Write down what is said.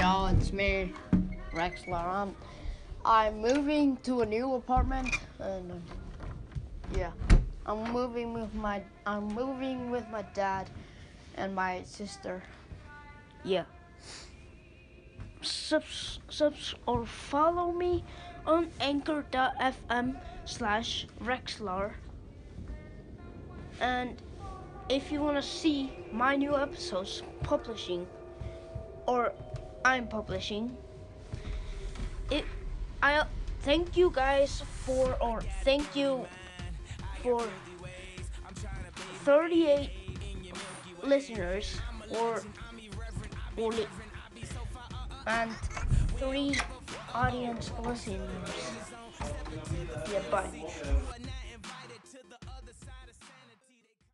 Yo, it's me, Rex Laurent. I'm moving to a new apartment, and yeah, I'm moving with my I'm moving with my dad and my sister. Yeah. Subs, subs or follow me on anchor.fm slash Rexlar. And if you want to see my new episodes publishing, or I'm publishing, it I thank you guys for or thank you for 38 listeners or or and three audience listeners. Yeah, bye.